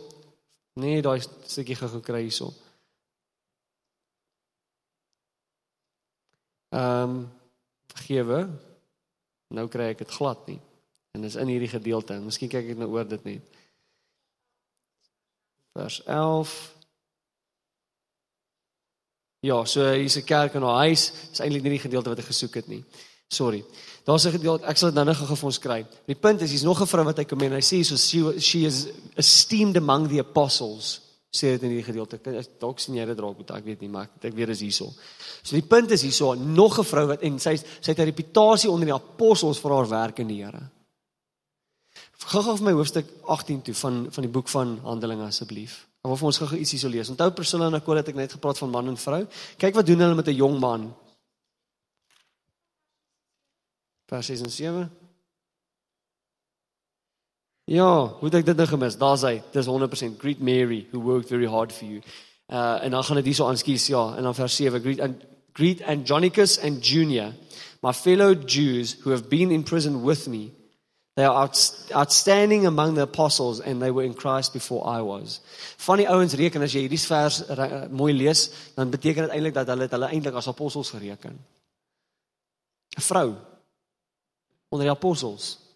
nee, daai stukkie gekry hierso. Ehm um, vergewe. Nou kry ek dit glad nie. En dis in hierdie gedeelte. Miskien kyk ek nou oor dit net. Vers 11. Ja, so hier's 'n kerk in haar huis. Dis eintlik nie die gedeelte wat ek gesoek het nie. Sorry. Daar's 'n gedeelte ek sal dit nou net gou vir ons kry. Die punt is hier's nog 'n vrou wat hy kom en hy sê so she, she is esteemed among the apostles sê dit in hierdie gedeelte. Dalk sien jy dit raak, ek weet nie, maar ek weet dis hierso. So die punt is hierso, nog 'n vrou wat en sy sy het 'n reputasie onder die apostels vir haar werk in die Here. Gou gou vir my hoofstuk 18 toe van van die boek van Handelinge asseblief. Ek wil vir ons gou ietsie so lees. Onthou Priscilla en Aquila het ek net gepraat van man en vrou. Kyk wat doen hulle met 'n jong man. Vers 6 en 7. Ja, hoe het ek dit nou gemis? Daar's hy. Dis 100% greet Mary who worked very hard for you. Uh en dan gaan dit hierso aanskies ja, en dan vers 7 greet and greet Andronicus and Junior, my fellow Jews who have been in prison with me. They are out, outstanding among the apostles and they were in Christ before I was. Van die ouens reken as jy hierdie vers uh, mooi lees, dan beteken dit eintlik dat hulle hulle eintlik as apostels gereken. 'n Vrou onder die apostels.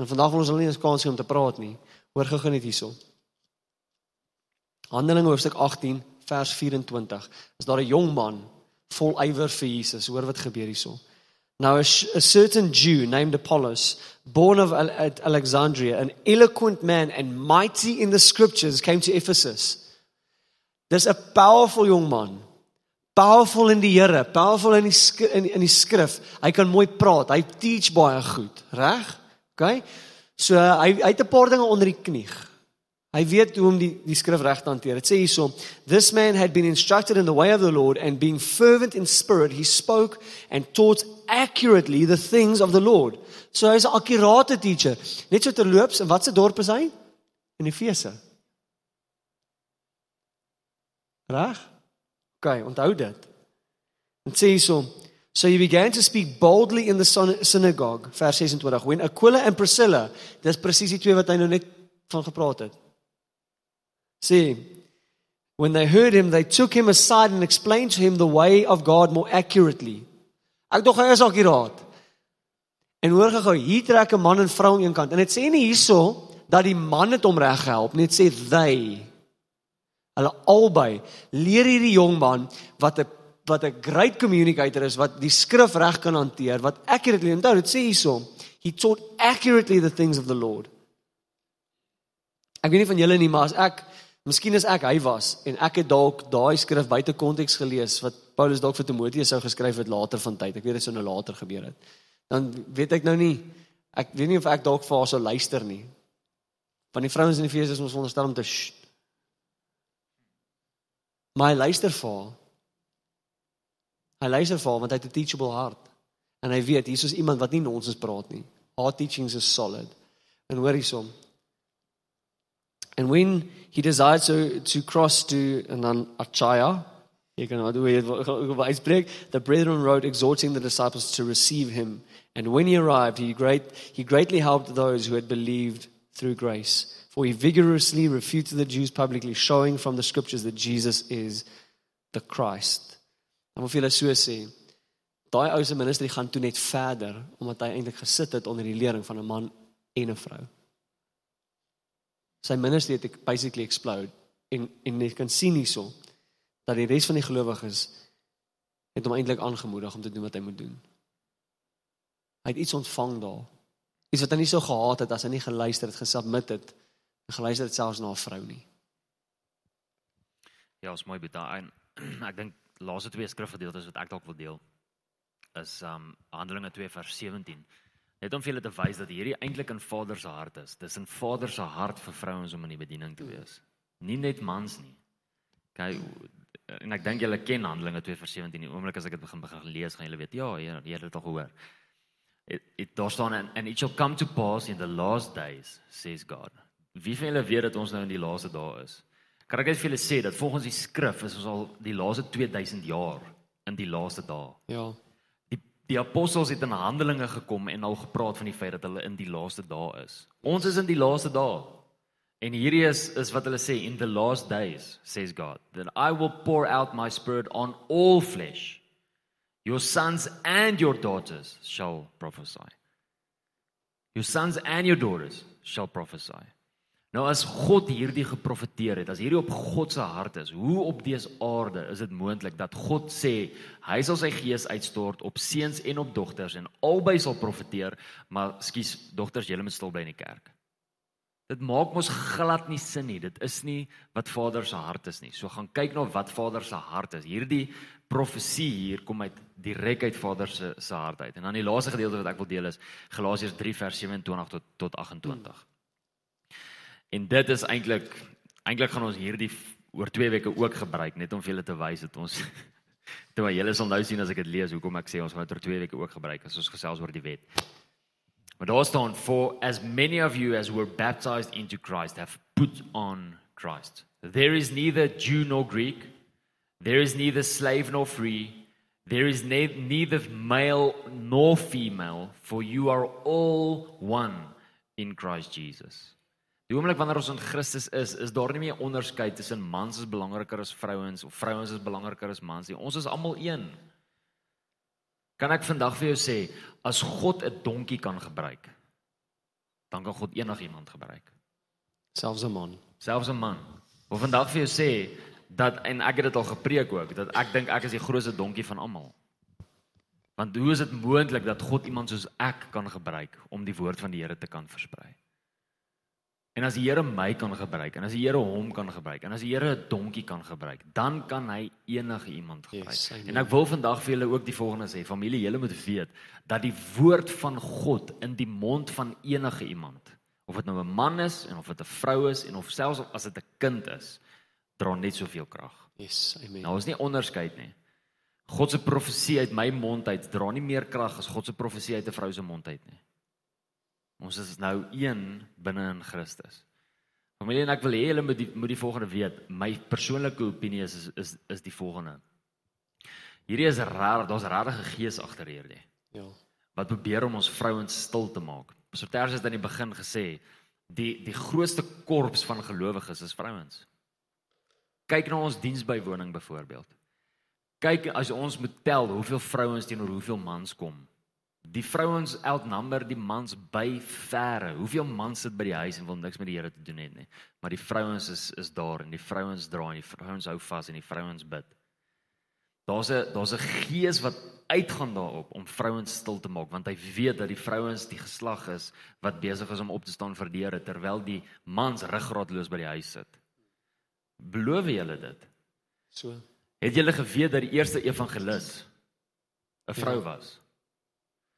En vandag wil ons hulle nie eens kans gee om te praat nie. Hoor gou net hierso. Handelinge hoofstuk 18 vers 24. Is daar 'n jong man vol ywer vir Jesus. Hoor wat gebeur hierso. Now a, a certain Jew named Apollos, born of Alexandria, an eloquent man and mighty in the scriptures, came to Ephesus. Dis 'n powerful young man. Powerful in die Here, powerful in die in, in die skrif. Hy kan mooi praat. Hy teach baie goed, reg? OK? So hy hy het 'n paar dinge onder die knie. Hy weet hoe om die die skrif reg te hanteer. Dit sê hierso, this man had been instructed in the way of the Lord and being fervent in spirit, he spoke and taught accurately the things of the Lord. So hy's 'n akkurate teacher. Net so terloops, en wat se dorp is hy? In Efese. Reg? OK, onthou dit. Dit sê hierso, so he began to speak boldly in the synagogue, vers 26. When Aquila and Priscilla, dis presies die twee wat hy nou net van gepraat het. See, when they heard him, they took him aside and explained to him the way of God more accurately. Ek dog hy is akuraat. En hoor gou, hier trek 'n man en vrou aan een kant. En dit sê nie hierso dat die man het hom reg gehelp nie, dit sê they. Hulle albei leer hierdie jong man wat 'n wat 'n great communicator is, wat die skrif reg kan hanteer, wat accurately onthou, dit sê hierso, he taught accurately the things of the Lord. Ek weet nie van julle nie, maar as ek Miskien as ek hy was en ek het dalk daai skrif buite konteks gelees wat Paulus dalk vir Timoteus sou geskryf het later van tyd. Ek weet dit sou nou later gebeur het. Dan weet ek nou nie ek weet nie of ek dalk vir haar sou luister nie. Want die vrouens in die fees is ons onderstel om te sh. Maar hy luister vir haar. Hy luister vir haar want hy het 'n teachable hart. En hy weet hier is iemand wat nie nonsens praat nie. Haar teachings is solid. En hoor hiersom. And when he desired to, to cross to an Achaya, the brethren wrote exhorting the disciples to receive him. And when he arrived, he, great, he greatly helped those who had believed through grace. For he vigorously refuted the Jews publicly, showing from the scriptures that Jesus is the Christ. Dan moet jy hulle so sê. Daai ou se ministerie gaan toe net verder omdat hy eintlik gesit het onder die leiding van 'n man en 'n vrou. sy ministry het basically explode en en jy kan sien hierso dat die res van die gelowiges het hom eintlik aangemoedig om te doen wat hy moet doen. Hy het iets ontvang daar. Iets wat hy nie so gehaat het as hy nie geluister het, gesubmit het en geluister het selfs na 'n vrou nie. Ja, is mooi betaal. Ek dink laaste twee skrifgedeeltes wat ek dalk wil deel is um Handelinge 2 vers 17 Net om vir julle te wys dat hierdie eintlik in Vader se hart is. Dis in Vader se hart vir vrouens om in die bediening te wees. Nie net mans nie. Kyk en ek dink julle ken Handelinge 2:17. Die oomblik as ek dit begin begin lees, gaan julle weet, ja, jy het dit al gehoor. It, it daar staan and, and it shall come to pass in the last days, says God. Wie van julle weet dat ons nou in die laaste dae is? Kan ek net vir julle sê dat volgens die skrif is ons al die laaste 2000 jaar in die laaste dae. Ja. Die apostels het in Handelinge gekom en al gepraat van die feit dat hulle in die laaste dae is. Ons is in die laaste dae. En hierdie is is wat hulle sê in the last days says God that I will pour out my spirit on all flesh. Your sons and your daughters shall prophesy. Your sons and your daughters shall prophesy. Nou as God hierdie geprofeteer het, as hierdie op God se hart is, hoe op dese aarde is dit moontlik dat God sê hy sal sy gees uitstort op seuns en op dogters en albei sal profeteer, maar skus, dogters, julle moet stil bly in die kerk. Dit maak mos glad nie sin nie. Dit is nie wat Vader se hart is nie. So gaan kyk na wat Vader se hart is. Hierdie profesie hier kom uit direk uit Vader se se hart uit. En dan die laaste gedeelte wat ek wil deel is Galasiërs 3 vers 27 tot tot 28. En dit is eintlik eintlik gaan ons hierdie oor 2 weke ook gebruik net om vir julle te wys dat ons maar julle sal nou sien as ek dit lees hoekom ek sê ons gaan dit oor 2 weke ook gebruik as ons gesels oor die wet. Maar daar staan for as many of you as were baptized into Christ have put on Christ. There is neither Jew nor Greek, there is neither slave nor free, There is ne- neither male nor female, for you are all one in Christ Jesus. Die oomblik wanneer ons in Christus is, is daar nie meer onderskeid tussen mans is belangriker as vrouens of vrouens is belangriker as mans nie. Ons is almal een. Kan ek vandag vir jou sê, as God 'n donkie kan gebruik, dan kan God enigiemand gebruik. Selfs 'n man. Selfs 'n man. Of vandag vir jou sê dat en ek het dit al gepreek ook, dat ek dink ek is die grootste donkie van almal. Want hoe is dit moontlik dat God iemand soos ek kan gebruik om die woord van die Here te kan versprei? En as die Here my kan gebruik en as die Here hom kan gebruik en as die Here 'n donkie kan gebruik, dan kan hy enige iemand gebruik. Yes, en ek wil vandag vir julle ook die volgende sê, familie, julle moet weet dat die woord van God in die mond van enige iemand, of dit nou 'n man is en of dit 'n vrou is en of selfs as dit 'n kind is, dra net soveel krag. Yes, amen. Nou is nie onderskeid nie. God se profesie uit my mond uit dra nie meer krag as God se profesie uit 'n vrou se mond uit nie. Ons is nou een binne in Christus. Familie en ek wil hê julle moet die moet die volgende weet. My persoonlike opinie is is is, is die volgende. Hierdie is raar, daar's regtig 'n gees agter hierdie Ja. wat probeer om ons vrouens stil te maak. Pastor Terse het aan die begin gesê die die grootste korps van gelowiges is vrouens. Kyk na ons diensbywoning byvoorbeeld. Kyk as ons moet tel hoeveel vrouens teenoor hoeveel mans kom. Die vrouens outnumber die mans by verre. Hoeveel mans sit by die huis en wil niks met die Here te doen hê nie. Maar die vrouens is is daar en die vrouens dra en die vrouens hou vas en die vrouens bid. Daar's 'n daar's 'n gees wat uitgaan daarop om vrouens stil te maak want hy weet dat die vrouens die geslag is wat besig is om op te staan vir die Here terwyl die mans ruggraatloos by die huis sit. Beloof julle dit? So. Het julle geweet dat die eerste evangelis 'n vrou Ja. was?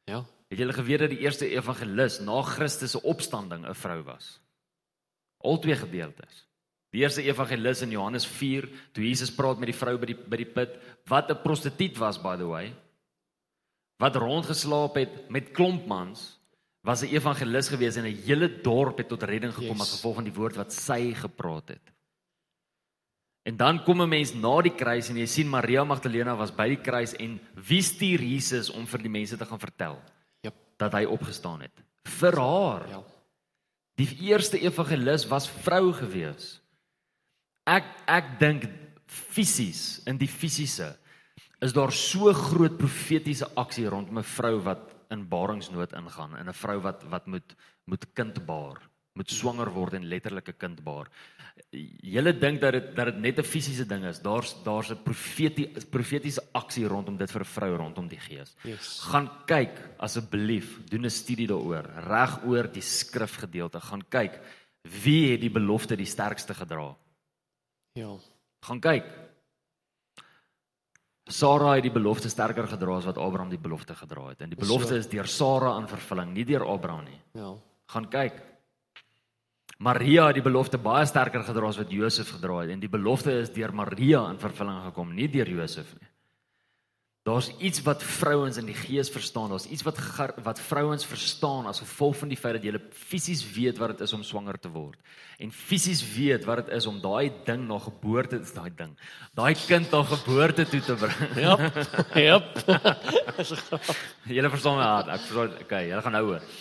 Ja. Het julle geweet dat die eerste evangelis na Christus se opstanding 'n vrou was? Al twee gedeeltes. Die eerste evangelis in Johannes 4, toe Jesus praat met die vrou by die by die put, wat 'n prostituut was by the way, wat rondgeslaap het met klomp mans, was 'n evangelis gewees en 'n hele dorp het tot redding gekom Yes. as gevolg van die woord wat sy gepraat het. En dan kom 'n mens na die kruis en jy sien Maria Magdalena was by die kruis en wie stuur Jesus om vir die mense te gaan vertel Jep. dat hy opgestaan het? Vir haar. Ja. Die eerste evangelis was vrou gewees. Ek ek dink fisies in die fisiese is daar so groot profetiese aksie rondom 'n vrou wat in baringsnood ingaan en 'n vrou wat wat moet moet kind baar, moet swanger word en letterlik 'n kind baar. Julle dink dat dit dat dit net 'n fisiese ding is. Daar's daar's 'n profetie profetiese aksie rondom dit vir 'n vrou rondom die gees. Yes. Gaan kyk asseblief, doen 'n studie daaroor, reg oor die skrifgedeelte. Gaan kyk wie het die belofte die sterkste gedra. Ja. Gaan kyk. Sara het die belofte sterker gedra as wat Abraham die belofte gedra het. En die belofte so. is deur Sara in vervulling, nie deur Abraham nie. Ja. Gaan kyk. Maria het die belofte baie sterker gedra as wat Josef gedra het en die belofte is deur Maria in vervulling gekom, nie deur Josef nie. Daar's iets wat vrouens in die gees verstaan. Daar's iets wat wat vrouens verstaan as gevolg van die feit dat jy fisies weet wat dit is om swanger te word en fisies weet wat dit is om daai ding na geboorte, daai ding, daai kind na geboorte toe te bring. Ja. Jep. Julle verstaan my hart. Ek verstaan. Okay, julle gaan nou hoor.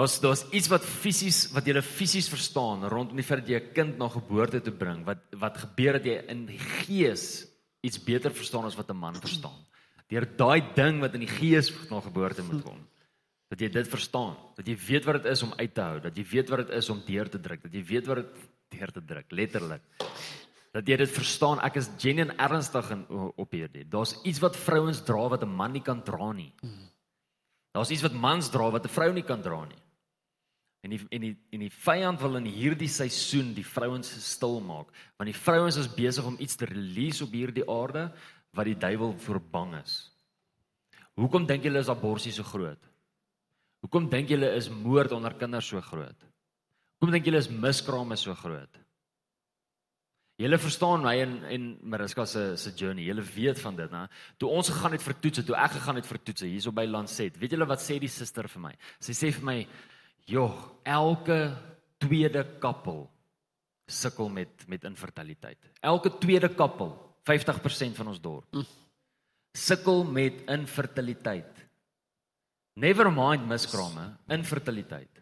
Daar's daar's iets wat fisies wat jy fisies verstaan rondom die feit dat jy 'n kind na geboorte toe bring. Wat wat gebeur dat jy in die gees iets beter verstaan as wat 'n man verstaan. Deur daai ding wat in die gees na geboorte moet kom. Dat jy dit verstaan, dat jy weet wat dit is om uit te hou, dat jy weet wat dit is om deur te druk, dat jy weet wat dit deur te druk, letterlik. Dat jy dit verstaan. Ek is genuen ernstig in op hierdie. Daar's iets wat vrouens dra wat 'n man nie kan dra nie. Daar's iets wat mans dra wat 'n vrou nie kan dra nie. En die en die en die vyand wil in hierdie seisoen die vrouens stil maak, want die vrouens is besig om iets te release op hierdie aarde wat die duiwel voor bang is. Hoekom dink julle is abortus so groot? Hoekom dink julle is moord onder kinders so groot? Hoekom dink julle is miskrame so groot? Julle verstaan my en en Mariska se se journey. Julle weet van dit, né? Toe ons gegaan het vir toetse, toe ek gegaan het vir toetse hierso by Landset. Weet julle wat sê die suster vir my? Sy sê vir my, "Joh, elke tweede koppel sukkel met met infertiliteit. Elke tweede koppel, 50% van ons dorp. sukkel met infertiliteit. Never mind miskrame, infertiliteit.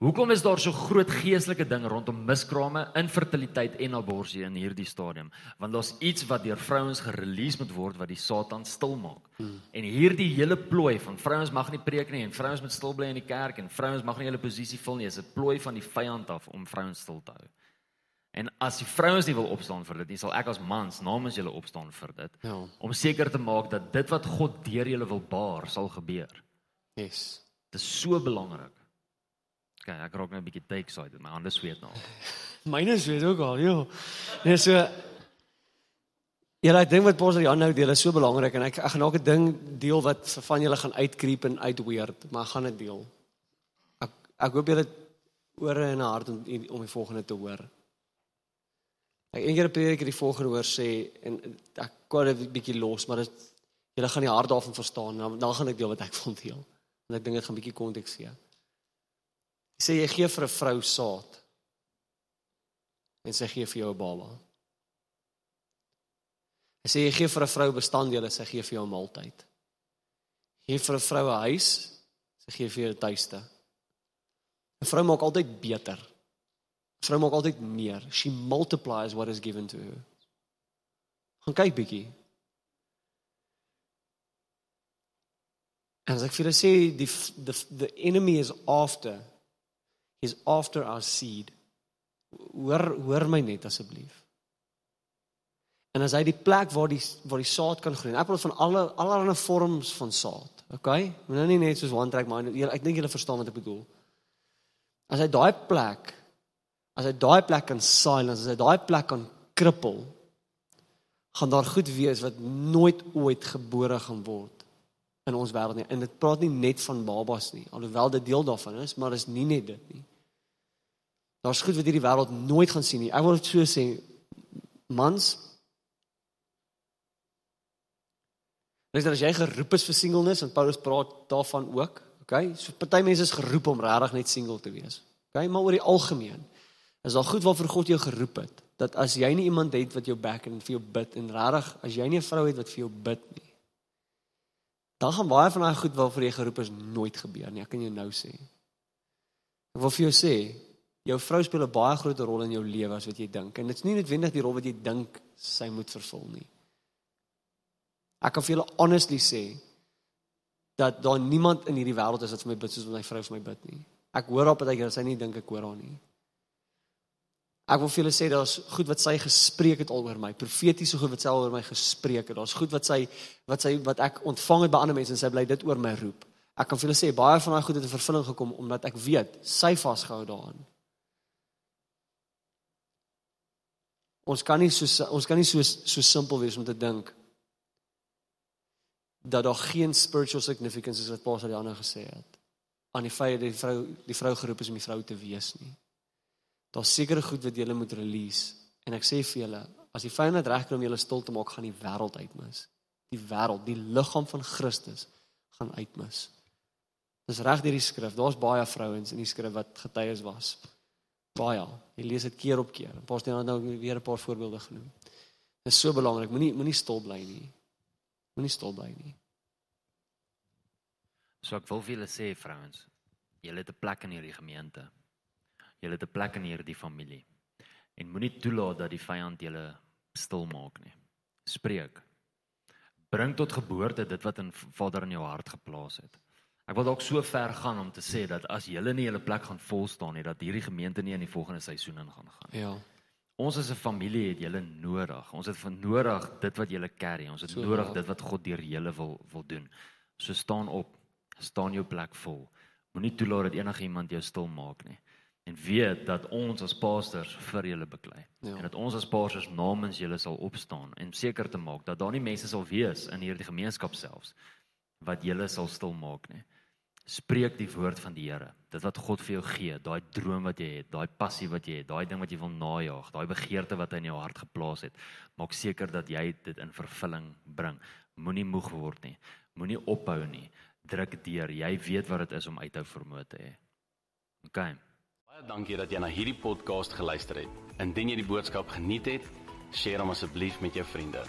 Hoekom is daar so groot geestelike ding rondom miskrame, infertiliteit en abortus in hierdie stadium? Want daar's iets wat deur vrouens gerelease moet word wat die Satan stil maak. Hmm. En hierdie hele plooi van vrouens mag nie preek nie en vrouens moet stil bly in die kerk en vrouens mag nie hulle posisie vul nie, is 'n plooi van die vyand af om vrouens stil te hou. En as die vrouens nie wil opstaan vir dit nie, sal ek as mans namens julle opstaan vir dit. Ja. Om seker te maak dat dit wat God deur julle wil baar sal gebeur. Yes. Dit is so belangrik. Okay, ek raak nou 'n bietjie te excited, my hande sweet nou. Myne sweet ook al, joh. Nee, so Ja, ek dink wat Pastor Jan nou deel is so belangrik en ek ek gaan ook 'n ding deel wat van julle gaan uitkreep en uitweerd, maar ek gaan dit deel. Ek ek hoop julle ore en hart om om die volgende te hoor. Ek een keer 'n preek het die volgende hoor sê en ek dit 'n bietjie los, maar dit julle gaan die hart daarvan verstaan. Dan dan gaan ek deel wat ek wil deel. En ek dink dit gaan 'n bietjie konteks gee sê jy gee vir 'n vrou saad en sy gee vir jou 'n baba. Hy sê jy gee vir 'n vrou bestanddele, sy gee vir jou 'n maaltyd. Gee vir 'n vrou 'n huis, sy gee vir jou 'n tuiste. 'n Vrou maak altyd beter. 'n Vrou maak altyd meer. She multiplies what is given to her. Gaan kyk bietjie. En as ek vir julle sê die the the enemy is after is after our seed. Hoor hoor my net asseblief. En as hy die plek waar die waar die saad kan groei. Ek praat van alle allerlei vorms van saad. Okay? Moet nou nie net soos one track mind. Ek dink julle verstaan wat ek bedoel. As hy daai plek as hy daai plek kan silence, as hy daai plek kan krippel, gaan daar goed wees wat nooit ooit gebore gaan word in ons wêreld nie. En dit praat nie net van babas nie, alhoewel dit deel daarvan is, maar is nie net dit nie. Daar's goed wat hierdie wêreld nooit gaan sien nie. Ek wil dit so sê, mans. Dis dat as jy geroep is vir singleness en Paulus praat daarvan ook, okay? So party mense is geroep om regtig net single te wees. Okay, maar oor die algemeen is daar goed waarvoor God jou geroep het. Dat as jy nie iemand het wat jou back en vir jou bid en regtig as jy nie 'n vrou het wat vir jou bid nie, dan gaan baie van daai goed waarvoor jy geroep is nooit gebeur nie. Ek kan jou nou sê. Ek wil vir jou sê, jou vrou speel 'n baie groot rol in jou lewe as wat jy dink. En dit is nie noodwendig die rol wat jy dink sy moet vervul nie. Ek kan vir julle honestly sê dat daar niemand in hierdie wêreld is wat vir my bid soos wat my vrou vir my bid nie. Ek hoor op dat sy nie dink ek hoor haar nie. Ek wil vir julle sê daar's goed wat sy gespreek het al oor my, profetiese goed wat sy al oor my gespreek het. Daar's goed wat sy wat sy wat ek ontvang het by ander mense en sy bly dit oor my roep. Ek kan vir julle sê baie van daai goed het in vervulling gekom omdat ek weet sy vasgehou daaraan. Ons kan nie so ons kan nie so so simpel wees om te dink dat daar geen spiritual significance is wat Paulus aan die ander gesê het aan die feit dat die vrou die vrou geroep is om die vrou te wees nie. Daar's sekere goed wat jy moet release en ek sê vir julle as die vyand reg kry om julle stil te maak gaan die wêreld uitmis. Die wêreld, die liggaam van Christus gaan uitmis. Dis reg deur die skrif. Daar's baie vrouens in die skrif wat getuies was baie. Jy lees dit keer op keer. Pastor het nou weer 'n paar voorbeelde genoem. Dit is so belangrik. Moenie moenie stil bly nie. Moenie stil bly nie. So ek wil vir julle sê vrouens, julle het 'n plek in hierdie gemeente. Julle het 'n plek in hierdie familie. En moenie toelaat dat die vyand julle stil maak nie. Spreek. Bring tot geboorte dit wat in Vader in jou hart geplaas het. Ek wil dalk so ver gaan om te sê dat as julle nie julle plek gaan vol staan nie, dat hierdie gemeente nie in die volgende seisoen in gaan gaan. Ja. Ons as 'n familie het julle nodig. Ons het van nodig dit wat julle carry. Ons het so nodig hard. dit wat God deur julle wil wil doen. So staan op. Staan jou plek vol. Moenie toelaat dat enige iemand jou stil maak nie. En weet dat ons as pastors vir julle beklei. Ja. En dat ons as pastors namens julle sal opstaan en seker te maak dat daar nie mense sal wees in hierdie gemeenskap selfs wat julle sal stil maak nie. Spreek die woord van die Here. Dit wat God vir jou gee, daai droom wat jy het, daai passie wat jy het, daai ding wat jy wil najag, daai begeerte wat hy in jou hart geplaas het, maak seker dat jy dit in vervulling bring. Moenie moeg word nie. Moenie ophou nie. Druk deur. Jy weet wat dit is om uithou vermoë te hê. OK. Baie dankie dat jy na hierdie podcast geluister het. Indien jy die boodskap geniet het, deel hom asseblief met jou vriende.